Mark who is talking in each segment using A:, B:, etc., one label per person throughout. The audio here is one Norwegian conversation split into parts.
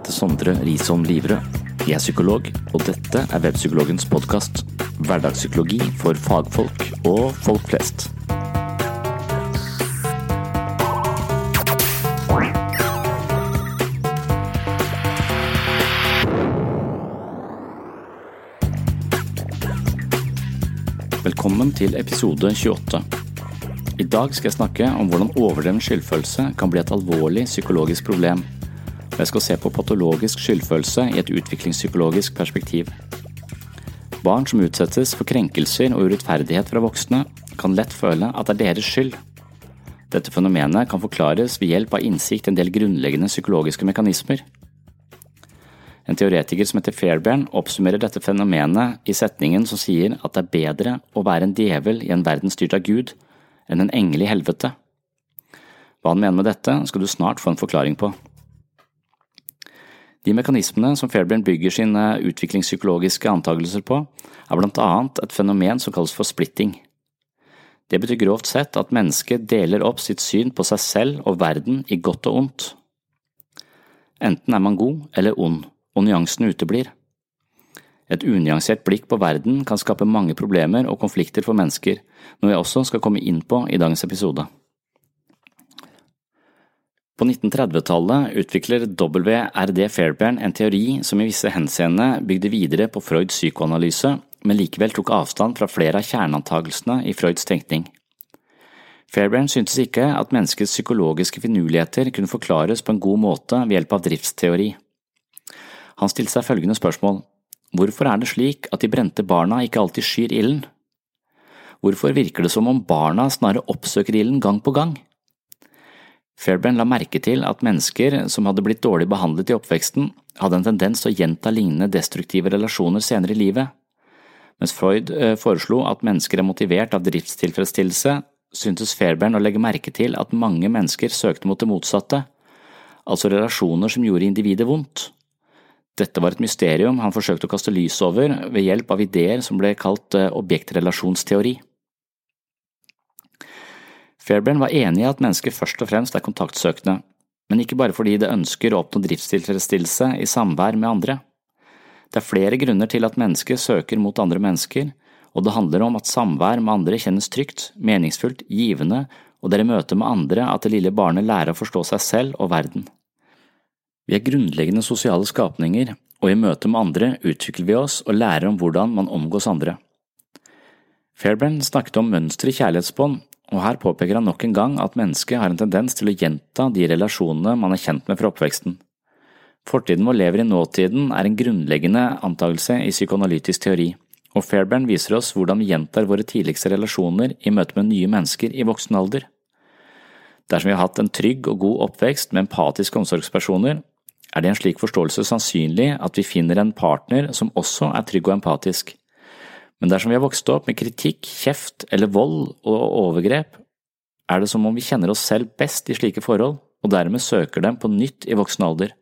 A: Heter Sondre Risholm Livrød. Jeg er psykolog, og dette er Webpsykologens podkast. Hverdagspsykologi for fagfolk og folk flest. Velkommen til episode 28. I dag skal jeg snakke om hvordan overdreven skyldfølelse kan bli et alvorlig psykologisk problem. Jeg skal se på patologisk skyldfølelse i et utviklingspsykologisk perspektiv. Barn som utsettes for krenkelser og urettferdighet fra voksne, kan lett føle at det er deres skyld. Dette fenomenet kan forklares ved hjelp av innsikt i en del grunnleggende psykologiske mekanismer. En teoretiker som heter Fairbairn oppsummerer dette fenomenet i setningen som sier at det er bedre å være en djevel i en verden styrt av Gud, enn en engel i helvete. Hva han mener med dette, skal du snart få en forklaring på. De mekanismene som Fairbairn bygger sine utviklingspsykologiske antakelser på, er blant annet et fenomen som kalles for splitting. Det betyr grovt sett at mennesket deler opp sitt syn på seg selv og verden i godt og ondt. Enten er man god eller ond, og nyansene uteblir. Et unyansert blikk på verden kan skape mange problemer og konflikter for mennesker, noe jeg også skal komme inn på i dagens episode. På 1930-tallet utvikler W.R.D. Fairbairn en teori som i visse henseende bygde videre på Freuds psykoanalyse, men likevel tok avstand fra flere av kjerneantagelsene i Freuds tenkning. Fairbairn syntes ikke at menneskets psykologiske finurligheter kunne forklares på en god måte ved hjelp av driftsteori. Han stilte seg følgende spørsmål. Hvorfor er det slik at de brente barna ikke alltid skyr ilden? Hvorfor virker det som om barna snarere oppsøker ilden gang på gang? Fairbairn la merke til at mennesker som hadde blitt dårlig behandlet i oppveksten, hadde en tendens til å gjenta lignende destruktive relasjoner senere i livet. Mens Freud foreslo at mennesker er motivert av driftstilfredsstillelse, syntes Fairbairn å legge merke til at mange mennesker søkte mot det motsatte, altså relasjoner som gjorde individet vondt. Dette var et mysterium han forsøkte å kaste lys over ved hjelp av ideer som ble kalt objektrelasjonsteori. Fairbairn var enig i at mennesker først og fremst er kontaktsøkende, men ikke bare fordi det ønsker å oppnå driftstilfredsstillelse i samvær med andre. Det er flere grunner til at mennesker søker mot andre mennesker, og det handler om at samvær med andre kjennes trygt, meningsfullt, givende, og det er i møte med andre at det lille barnet lærer å forstå seg selv og verden. Vi er grunnleggende sosiale skapninger, og i møte med andre utvikler vi oss og lærer om hvordan man omgås andre. Fairbairn snakket om mønstre i kjærlighetsbånd, og her påpeker han nok en gang at mennesket har en tendens til å gjenta de relasjonene man er kjent med fra oppveksten. Fortiden vår lever i nåtiden er en grunnleggende antakelse i psykoanalytisk teori, og Fairbairn viser oss hvordan vi gjentar våre tidligste relasjoner i møte med nye mennesker i voksen alder. Dersom vi har hatt en trygg og god oppvekst med empatiske omsorgspersoner, er det i en slik forståelse sannsynlig at vi finner en partner som også er trygg og empatisk. Men dersom vi har vokst opp med kritikk, kjeft eller vold og overgrep, er det som om vi kjenner oss selv best i slike forhold, og dermed søker dem på nytt i voksen alder.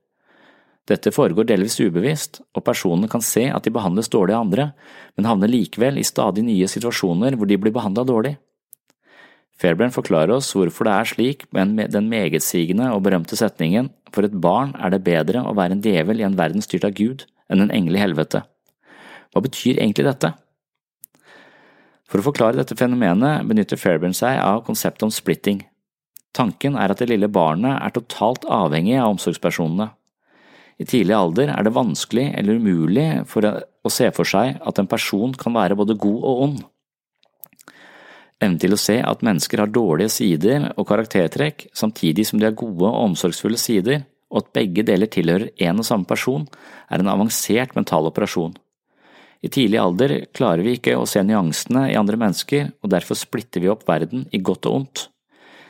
A: Dette foregår delvis ubevisst, og personene kan se at de behandles dårlig av andre, men havner likevel i stadig nye situasjoner hvor de blir behandla dårlig. Fairbairn forklarer oss hvorfor det er slik med den megetsigende og berømte setningen for et barn er det bedre å være en djevel i en verden styrt av Gud enn en engel i helvete. Hva betyr egentlig dette? For å forklare dette fenomenet benytter Fairbairn seg av konseptet om splitting. Tanken er at det lille barnet er totalt avhengig av omsorgspersonene. I tidlig alder er det vanskelig eller umulig å se for seg at en person kan være både god og ond. Evnen til å se at mennesker har dårlige sider og karaktertrekk samtidig som de har gode og omsorgsfulle sider, og at begge deler tilhører én og samme person, er en avansert mental operasjon. I tidlig alder klarer vi ikke å se nyansene i andre mennesker, og derfor splitter vi opp verden i godt og ondt.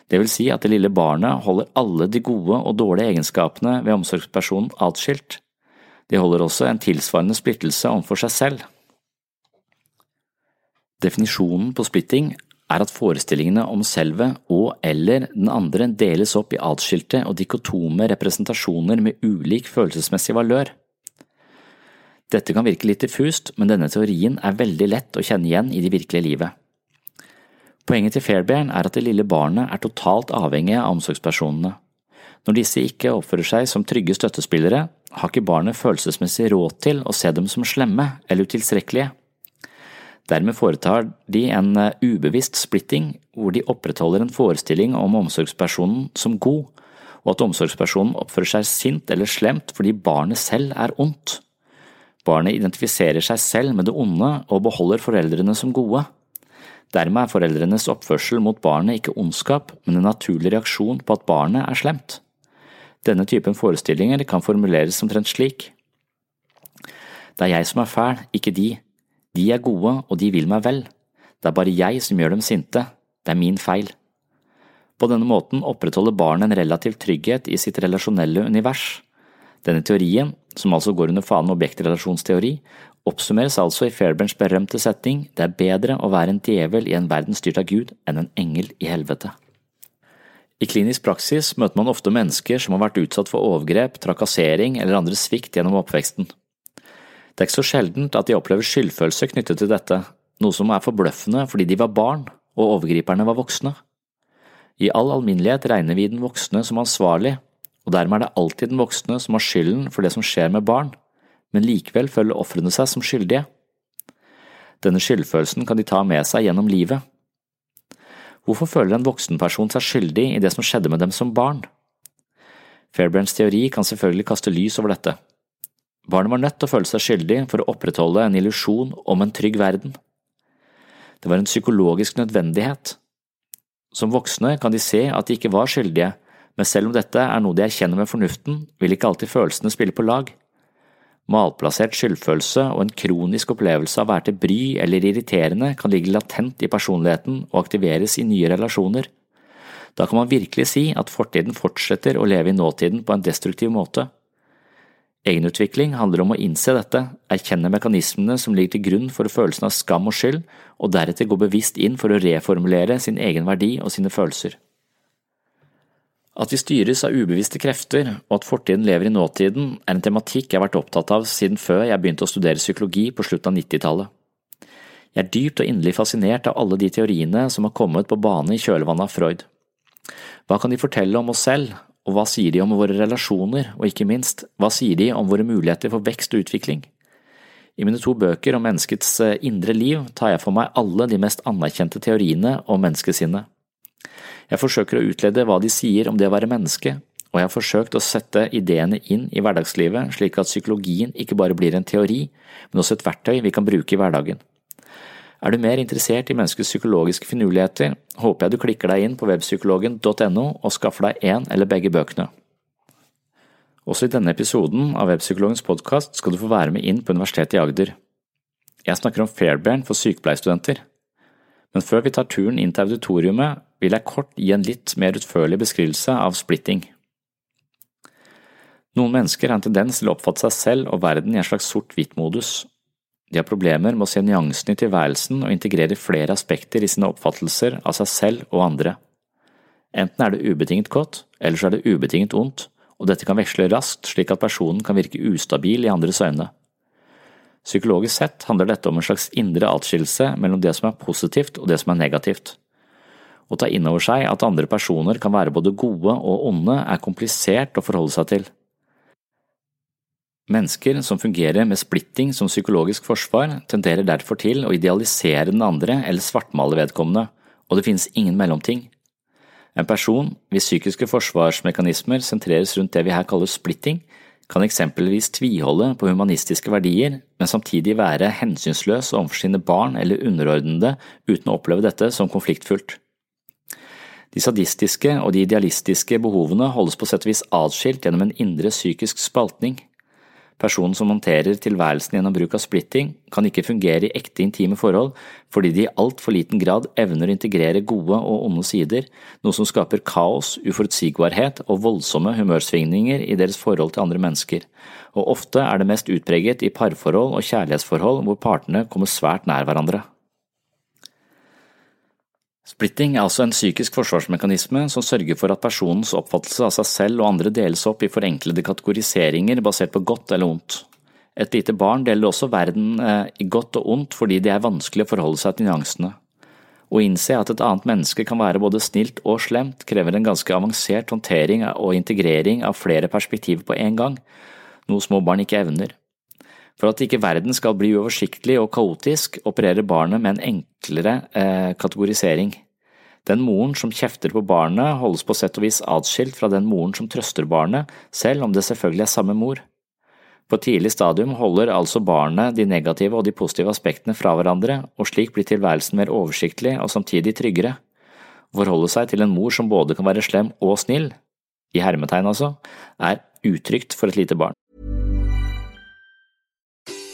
A: Det vil si at det lille barnet holder alle de gode og dårlige egenskapene ved omsorgspersonen atskilt. De holder også en tilsvarende splittelse overfor seg selv. Definisjonen på splitting er at forestillingene om selve og eller den andre deles opp i atskilte og dikotome representasjoner med ulik følelsesmessig valør. Dette kan virke litt diffust, men denne teorien er veldig lett å kjenne igjen i det virkelige livet. Poenget til Fairbairn er at det lille barnet er totalt avhengig av omsorgspersonene. Når disse ikke oppfører seg som trygge støttespillere, har ikke barnet følelsesmessig råd til å se dem som slemme eller utilstrekkelige. Dermed foretar de en eh, ubevisst splitting hvor de opprettholder en forestilling om omsorgspersonen som god, og at omsorgspersonen oppfører seg sint eller slemt fordi barnet selv er ondt. Barnet identifiserer seg selv med det onde og beholder foreldrene som gode. Dermed er foreldrenes oppførsel mot barnet ikke ondskap, men en naturlig reaksjon på at barnet er slemt. Denne typen forestillinger kan formuleres omtrent slik. Det er jeg som er fæl, ikke de. De er gode, og de vil meg vel. Det er bare jeg som gjør dem sinte. Det er min feil. På denne måten opprettholder barnet en relativ trygghet i sitt relasjonelle univers. Denne teorien, som altså går under fanen objektrelasjonsteori, oppsummeres altså i Fairbairns berømte setning det er bedre å være en djevel i en verden styrt av Gud enn en engel i helvete. I klinisk praksis møter man ofte mennesker som har vært utsatt for overgrep, trakassering eller andre svikt gjennom oppveksten. Det er ikke så sjeldent at de opplever skyldfølelse knyttet til dette, noe som er forbløffende fordi de var barn og overgriperne var voksne. I all alminnelighet regner vi den voksne som ansvarlig, og dermed er det alltid den voksne som har skylden for det som skjer med barn, men likevel føler ofrene seg som skyldige. Denne skyldfølelsen kan de ta med seg gjennom livet. Hvorfor føler en voksenperson seg skyldig i det som skjedde med dem som barn? Fairbrands teori kan selvfølgelig kaste lys over dette. Barnet var nødt til å føle seg skyldig for å opprettholde en illusjon om en trygg verden. Det var en psykologisk nødvendighet. Som voksne kan de se at de ikke var skyldige, men selv om dette er noe de erkjenner med fornuften, vil ikke alltid følelsene spille på lag. Malplassert skyldfølelse og en kronisk opplevelse av å være til bry eller irriterende kan ligge latent i personligheten og aktiveres i nye relasjoner. Da kan man virkelig si at fortiden fortsetter å leve i nåtiden på en destruktiv måte. Egenutvikling handler om å innse dette, erkjenne mekanismene som ligger til grunn for følelsen av skam og skyld, og deretter gå bevisst inn for å reformulere sin egen verdi og sine følelser. At vi styres av ubevisste krefter, og at fortiden lever i nåtiden, er en tematikk jeg har vært opptatt av siden før jeg begynte å studere psykologi på slutten av 90-tallet. Jeg er dypt og inderlig fascinert av alle de teoriene som har kommet på bane i kjølvannet av Freud. Hva kan de fortelle om oss selv, og hva sier de om våre relasjoner, og ikke minst, hva sier de om våre muligheter for vekst og utvikling? I mine to bøker om menneskets eh, indre liv tar jeg for meg alle de mest anerkjente teoriene om menneskesinnet. Jeg forsøker å utlede hva de sier om det å være menneske, og jeg har forsøkt å sette ideene inn i hverdagslivet slik at psykologien ikke bare blir en teori, men også et verktøy vi kan bruke i hverdagen. Er du mer interessert i menneskets psykologiske finurligheter, håper jeg du klikker deg inn på webpsykologen.no og skaffer deg én eller begge bøkene. Også i denne episoden av Webpsykologens podkast skal du få være med inn på Universitetet i Agder. Jeg snakker om Fairbairn for sykepleierstudenter. Men før vi tar turen inn til auditoriumet, vil jeg kort gi en litt mer utførlig beskrivelse av splitting. Noen mennesker har en tendens til å oppfatte seg selv og verden i en slags sort-hvitt-modus. De har problemer med å se nyansene i tilværelsen og integrere flere aspekter i sine oppfattelser av seg selv og andre. Enten er det ubetinget godt, eller så er det ubetinget ondt, og dette kan veksle raskt slik at personen kan virke ustabil i andres øyne. Psykologisk sett handler dette om en slags indre atskillelse mellom det som er positivt og det som er negativt. Å ta inn over seg at andre personer kan være både gode og onde, er komplisert å forholde seg til. Mennesker som fungerer med splitting som psykologisk forsvar, tenderer derfor til å idealisere den andre eller svartmale vedkommende, og det finnes ingen mellomting. En person hvis psykiske forsvarsmekanismer sentreres rundt det vi her kaller splitting, kan eksempelvis tviholde på humanistiske verdier, men samtidig være hensynsløs overfor sine barn eller underordnede uten å oppleve dette som konfliktfullt. De sadistiske og de idealistiske behovene holdes på sett og vis atskilt gjennom en indre psykisk spaltning. Personen som håndterer tilværelsen gjennom bruk av splitting, kan ikke fungere i ekte intime forhold fordi de i altfor liten grad evner å integrere gode og onde sider, noe som skaper kaos, uforutsigbarhet og voldsomme humørsvingninger i deres forhold til andre mennesker, og ofte er det mest utpreget i parforhold og kjærlighetsforhold hvor partene kommer svært nær hverandre. Splitting er altså en psykisk forsvarsmekanisme som sørger for at personens oppfattelse av seg selv og andre deles opp i forenklede kategoriseringer basert på godt eller ondt. Et lite barn deler også verden eh, i godt og ondt fordi det er vanskelig å forholde seg til nyansene. Å innse at et annet menneske kan være både snilt og slemt, krever en ganske avansert håndtering og integrering av flere perspektiver på en gang, noe små barn ikke evner. For at ikke verden skal bli uoversiktlig og kaotisk, opererer barnet med en enklere eh, kategorisering. Den moren som kjefter på barnet, holdes på sett og vis atskilt fra den moren som trøster barnet, selv om det selvfølgelig er samme mor. På tidlig stadium holder altså barnet de negative og de positive aspektene fra hverandre, og slik blir tilværelsen mer oversiktlig og samtidig tryggere. Å forholde seg til en mor som både kan være slem og snill, i hermetegn altså, er utrygt for et lite barn.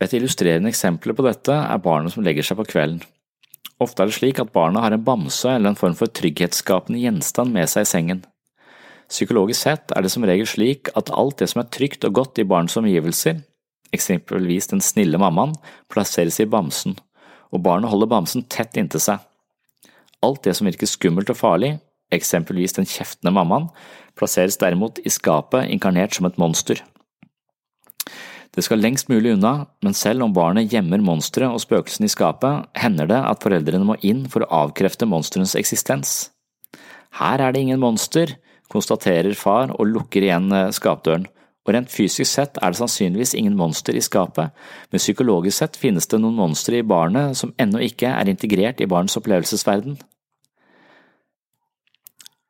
A: Et illustrerende eksempel på dette er barnet som legger seg på kvelden. Ofte er det slik at barna har en bamse eller en form for trygghetsskapende gjenstand med seg i sengen. Psykologisk sett er det som regel slik at alt det som er trygt og godt i barnets omgivelser, eksempelvis den snille mammaen, plasseres i bamsen, og barnet holder bamsen tett inntil seg. Alt det som virker skummelt og farlig, eksempelvis den kjeftende mammaen, plasseres derimot i skapet inkarnert som et monster. Det skal lengst mulig unna, men selv om barnet gjemmer monsteret og spøkelsene i skapet, hender det at foreldrene må inn for å avkrefte monsterens eksistens. Her er det ingen monster, konstaterer far og lukker igjen eh, skapdøren, og rent fysisk sett er det sannsynligvis ingen monster i skapet, men psykologisk sett finnes det noen monstre i barnet som ennå ikke er integrert i barnets opplevelsesverden.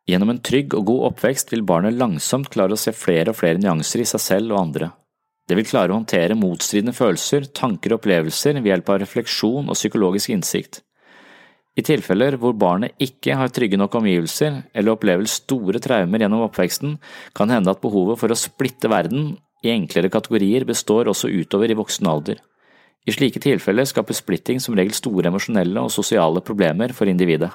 A: Gjennom en trygg og god oppvekst vil barnet langsomt klare å se flere og flere nyanser i seg selv og andre. Det vil klare å håndtere motstridende følelser, tanker og opplevelser ved hjelp av refleksjon og psykologisk innsikt.
B: I tilfeller hvor barnet ikke har trygge nok omgivelser eller opplever store traumer gjennom oppveksten, kan det hende at behovet for å splitte verden i enklere kategorier består også utover i voksen alder. I slike tilfeller skaper splitting som regel store emosjonelle og sosiale problemer for individet.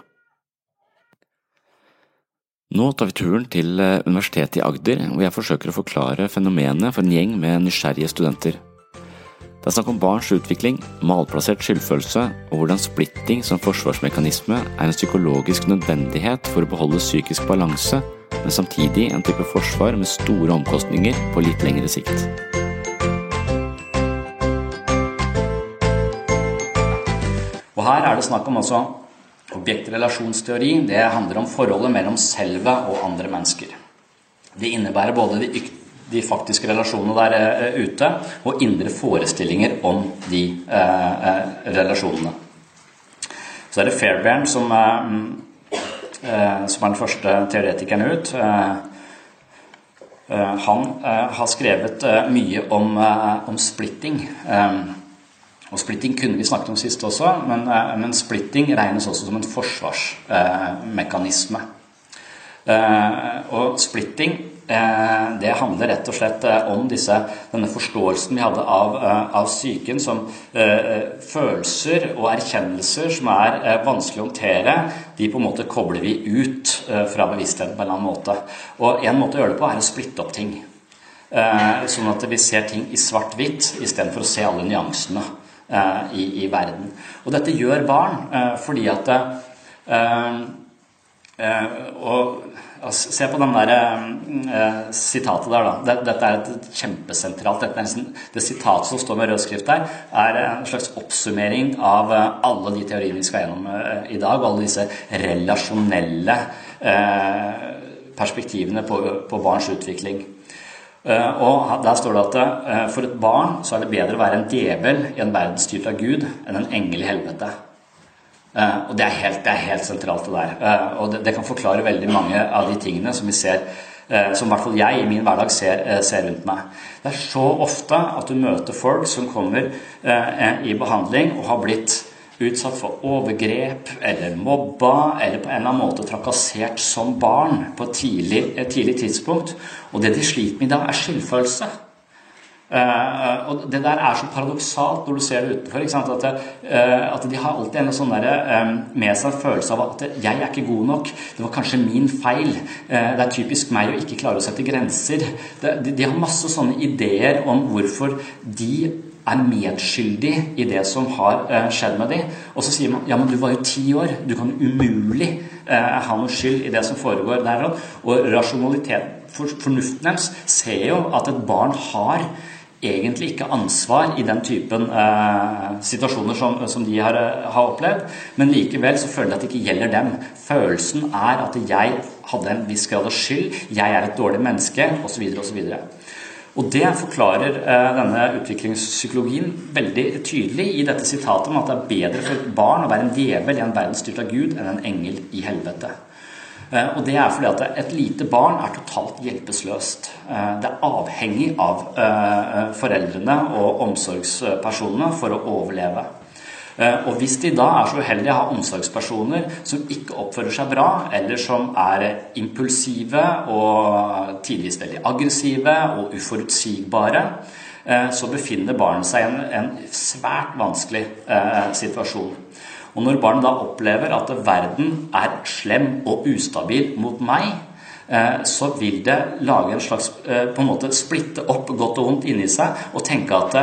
B: Nå tar vi turen til eh, Universitetet i Agder, hvor jeg forsøker å forklare fenomenet for en gjeng med nysgjerrige studenter. Det er snakk om barns utvikling, malplassert skyldfølelse og hvordan splitting som forsvarsmekanisme er en psykologisk nødvendighet for å beholde psykisk balanse, men samtidig en type forsvar med store omkostninger på litt lengre sikt.
A: Og her er det snakk om også objektrelasjonsteori. Det handler om forholdet mellom selve og andre mennesker. Det innebærer både de, de faktiske relasjonene der uh, ute og indre forestillinger om de uh, relasjonene. Så er det Fairbairn som, som er den første teoretikeren ut. Han har skrevet mye om, om splitting. Og splitting kunne vi snakket om sist også, men, eh, men splitting regnes også som en forsvarsmekanisme. Eh, og splitting eh, det handler rett og slett om disse, denne forståelsen vi hadde av, av psyken som følelser og erkjennelser som er vanskelig å håndtere. De på en måte kobler vi ut fra bevisstheten på en eller annen måte. Og en måte å gjøre det på er å splitte opp ting. Sånn at vi ser ting i svart-hvitt istedenfor å se alle nyansene. Eh, i, i, verden. Og dette gjør barn eh, fordi at eh, og, altså, Se på den der, sitatet der, da. Dette er et kjempesentralt Det sitatet som står med rød skrift der, er en slags oppsummering av alle de teoriene vi skal gjennom i dag, og alle disse relasjonelle perspektivene på, på barns utvikling. Eh, og Der står det at eh, for et barn så er det bedre å være en djevel i en verden styrt av Gud enn en engel i helvete. Eh, og Det er helt, det er helt sentralt, det der. Og det, det, kan forklare veldig mange av de tingene som vi ser som i hvert fall jeg i min hverdag ser, ser, rundt meg. Det er så ofte at du møter folk som kommer i behandling og har blitt utsatt for overgrep eller mobba eller på en eller annen måte trakassert som barn på et tidlig, et tidlig tidspunkt. Og det de sliter med i dag, er skyldfølelse. Uh, og Det der er så paradoksalt når du ser det utenfor. At, uh, at, de har alltid en sånn der, um, med seg en følelse av at 'jeg er ikke god nok', 'det var kanskje min feil', uh, 'det er typisk meg å ikke klare å sette grenser'. Det, de, de, har masse sånne ideer om hvorfor de er medskyldig i det som har eh, skjedd med dem. Og så sier man ja, men du var jo ti år, du kan umulig eh, ha noe skyld i det som foregår der. Og rasjonalitet, for, fornuften deres ser jo at et barn har egentlig ikke ansvar i den typen eh, situasjoner som, som de har, eh, har, opplevd, men likevel så føler de at det ikke gjelder dem. Følelsen er at jeg hadde en viss grad av skyld, jeg er et dårlig menneske, osv. osv. Og Det forklarer eh, denne utviklingspsykologien veldig tydelig i dette sitatet om at det er bedre for et barn å være en djevel i en verden styrt av Gud enn en engel i helvete. Eh, og Det er fordi at et lite barn er totalt hjelpeløst. Eh, det er avhengig av foreldrene og omsorgspersonene for å overleve. Eh, og hvis de da er så uheldige å ha omsorgspersoner som ikke oppfører seg bra, eller som er impulsive og tidvis veldig aggressive og uforutsigbare, eh, så befinner barnet seg i en, svært vanskelig eh, situasjon. Og når barnet da opplever at verden er slem og ustabil mot meg, så vil det lage en slags på en måte splitte opp godt og vondt inni seg og tenke at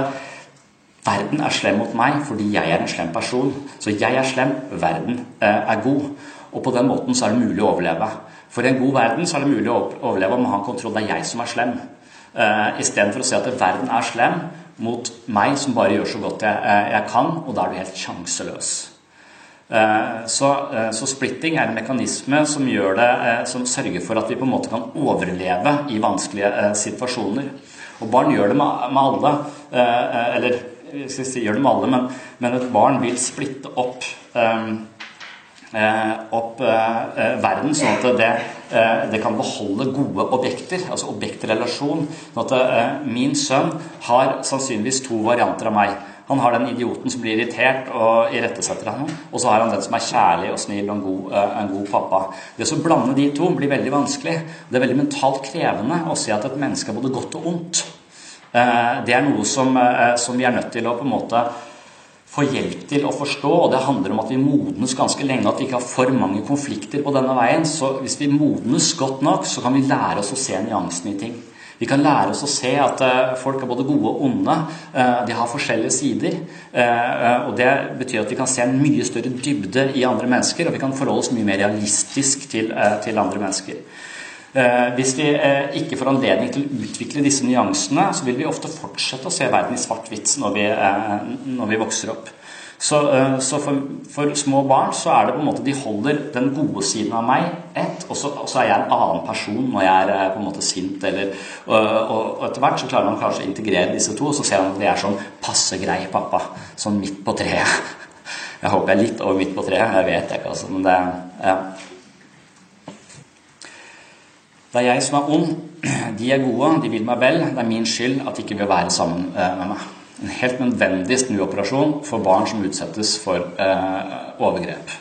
A: Verden er slem mot meg fordi jeg er en slem person. Så jeg er slem, verden eh, er god. Og på den måten så er det mulig å overleve. For i en god verden så er det mulig å overleve om man har kontroll. Det er jeg som er slem. Uh, Istedenfor å si at verden er slem mot meg som bare gjør så godt jeg, eh, kan, og da er du helt sjanseløs. Så, så, splitting er en mekanisme som, det, som, sørger for at vi på en måte kan overleve i vanskelige situasjoner. Og barn gjør det med, med alle. Eller skal vi det med alle, men, men, et barn vil splitte opp, um, opp eh, verden, sånn at det, eh, det, kan beholde gode objekter, altså objektrelasjon. Sånn at uh, min sønn har sannsynligvis to varianter av meg. Han har den idioten som blir irritert og irettesetter ham. Og så har han den som er kjærlig og snill og en god, en god pappa. Det å blande de to blir veldig vanskelig. Det er veldig mentalt krevende å se at et menneske er både godt og ondt. Det er noe som, som vi er nødt til å på en måte få hjelp til å forstå, og det handler om at vi modnes ganske lenge, at vi ikke har for mange konflikter på denne veien. Så hvis vi modnes godt nok, så kan vi lære oss å se nyansene i ting. Vi kan lære oss å se at uh, folk er både gode og onde. De har forskjellige sider. Og Det betyr at vi kan se en mye større dybde i andre mennesker, og vi kan forholde oss mye mer realistisk til, til andre mennesker. Hvis vi ikke får anledning til å utvikle disse nyansene, så vil vi ofte fortsette å se verden i svart-hvitt når, når, vi vokser opp. Så, så for, for, små barn så er det på en måte de holder den gode siden av meg ett, og så, og så er jeg en annen person når jeg er på en måte sint. Eller, og, og, etter hvert så klarer man kanskje å integrere disse to, og så ser man at de er sånn passe grei pappa. Sånn midt på treet. Jeg håper jeg er litt over midt på treet. Jeg vet ikke, altså. Men det ja. Det er jeg som er ond. De er gode, de vil meg vel. Det er min skyld at de ikke vil være sammen eh, med meg. En helt nødvendig snuoperasjon for barn som utsettes for eh, overgrep.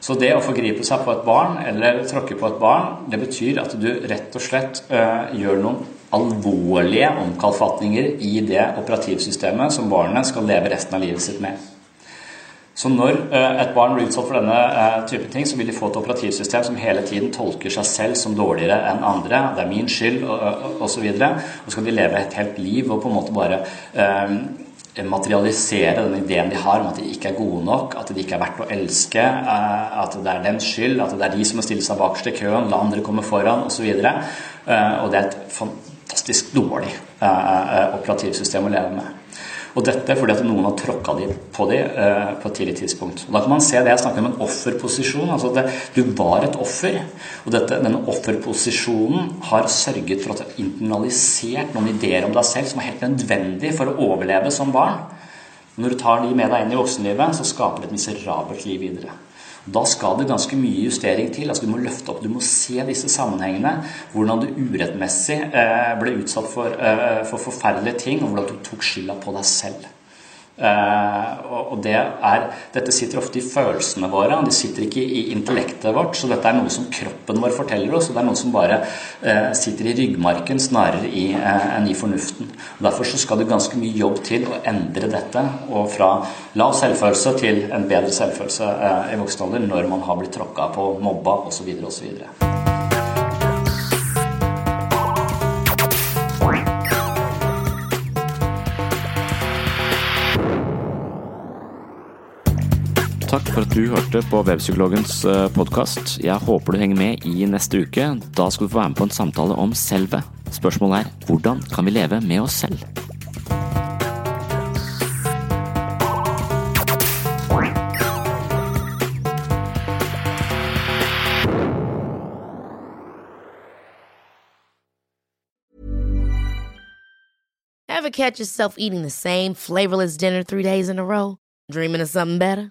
A: Så det å forgripe seg på et barn eller tråkke på et barn, det betyr at du rett og slett eh, gjør noen alvorlige omkalfatninger i det operativsystemet som barnet skal leve resten av livet sitt med. Så når eh, et barn blir utsatt for denne eh, type ting, så vil de få et operativsystem som hele tiden tolker seg selv som dårligere enn andre. Det er min skyld, osv. Og, videre. og så skal de leve et helt liv og på en måte bare eh, materialisere den ideen de har om at de ikke er gode nok, at de ikke er verdt å elske, at det er dens skyld, at det er de som må stille seg bakerst i køen, la andre komme foran, osv. Og, så og det er et fantastisk dårlig operativsystem å leve med. Og dette fordi at noen har tråkka på dem eh, på et tidlig tidspunkt. Og Da kan man se det jeg snakker om en offerposisjon. altså at Du var et offer. Og dette, denne offerposisjonen har sørget for at du har internalisert noen ideer om deg selv som er helt nødvendig for å overleve som barn. Når du tar de med deg inn i voksenlivet, så skaper det et miserabelt liv videre. Da skal det ganske mye justering til. altså Du må løfte opp, du må se disse sammenhengene. Hvordan du urettmessig eh, ble utsatt for, eh, for forferdelige ting, og hvordan du tok skylda på deg selv. Uh, og det er, Dette sitter ofte i følelsene våre, de sitter ikke i intellektet vårt. Så dette er noe som kroppen vår forteller oss, og det er noe som bare uh, sitter i ryggmarken snarere i, uh, enn i fornuften. Og Derfor så skal det ganske mye jobb til å endre dette, og fra lav selvfølelse til en bedre selvfølelse i voksen alder når man har blitt tråkka på, mobba osv. osv.
C: Takk for at du hørte på Webpsykologens eh, podkast. Jeg håper du henger med i neste uke. Da skal du få være med på en samtale om selve. Spørsmålet er hvordan kan vi leve med oss selv?
D: Ever catch yourself eating the same flavorless dinner three days in a row? Dreaming of something better?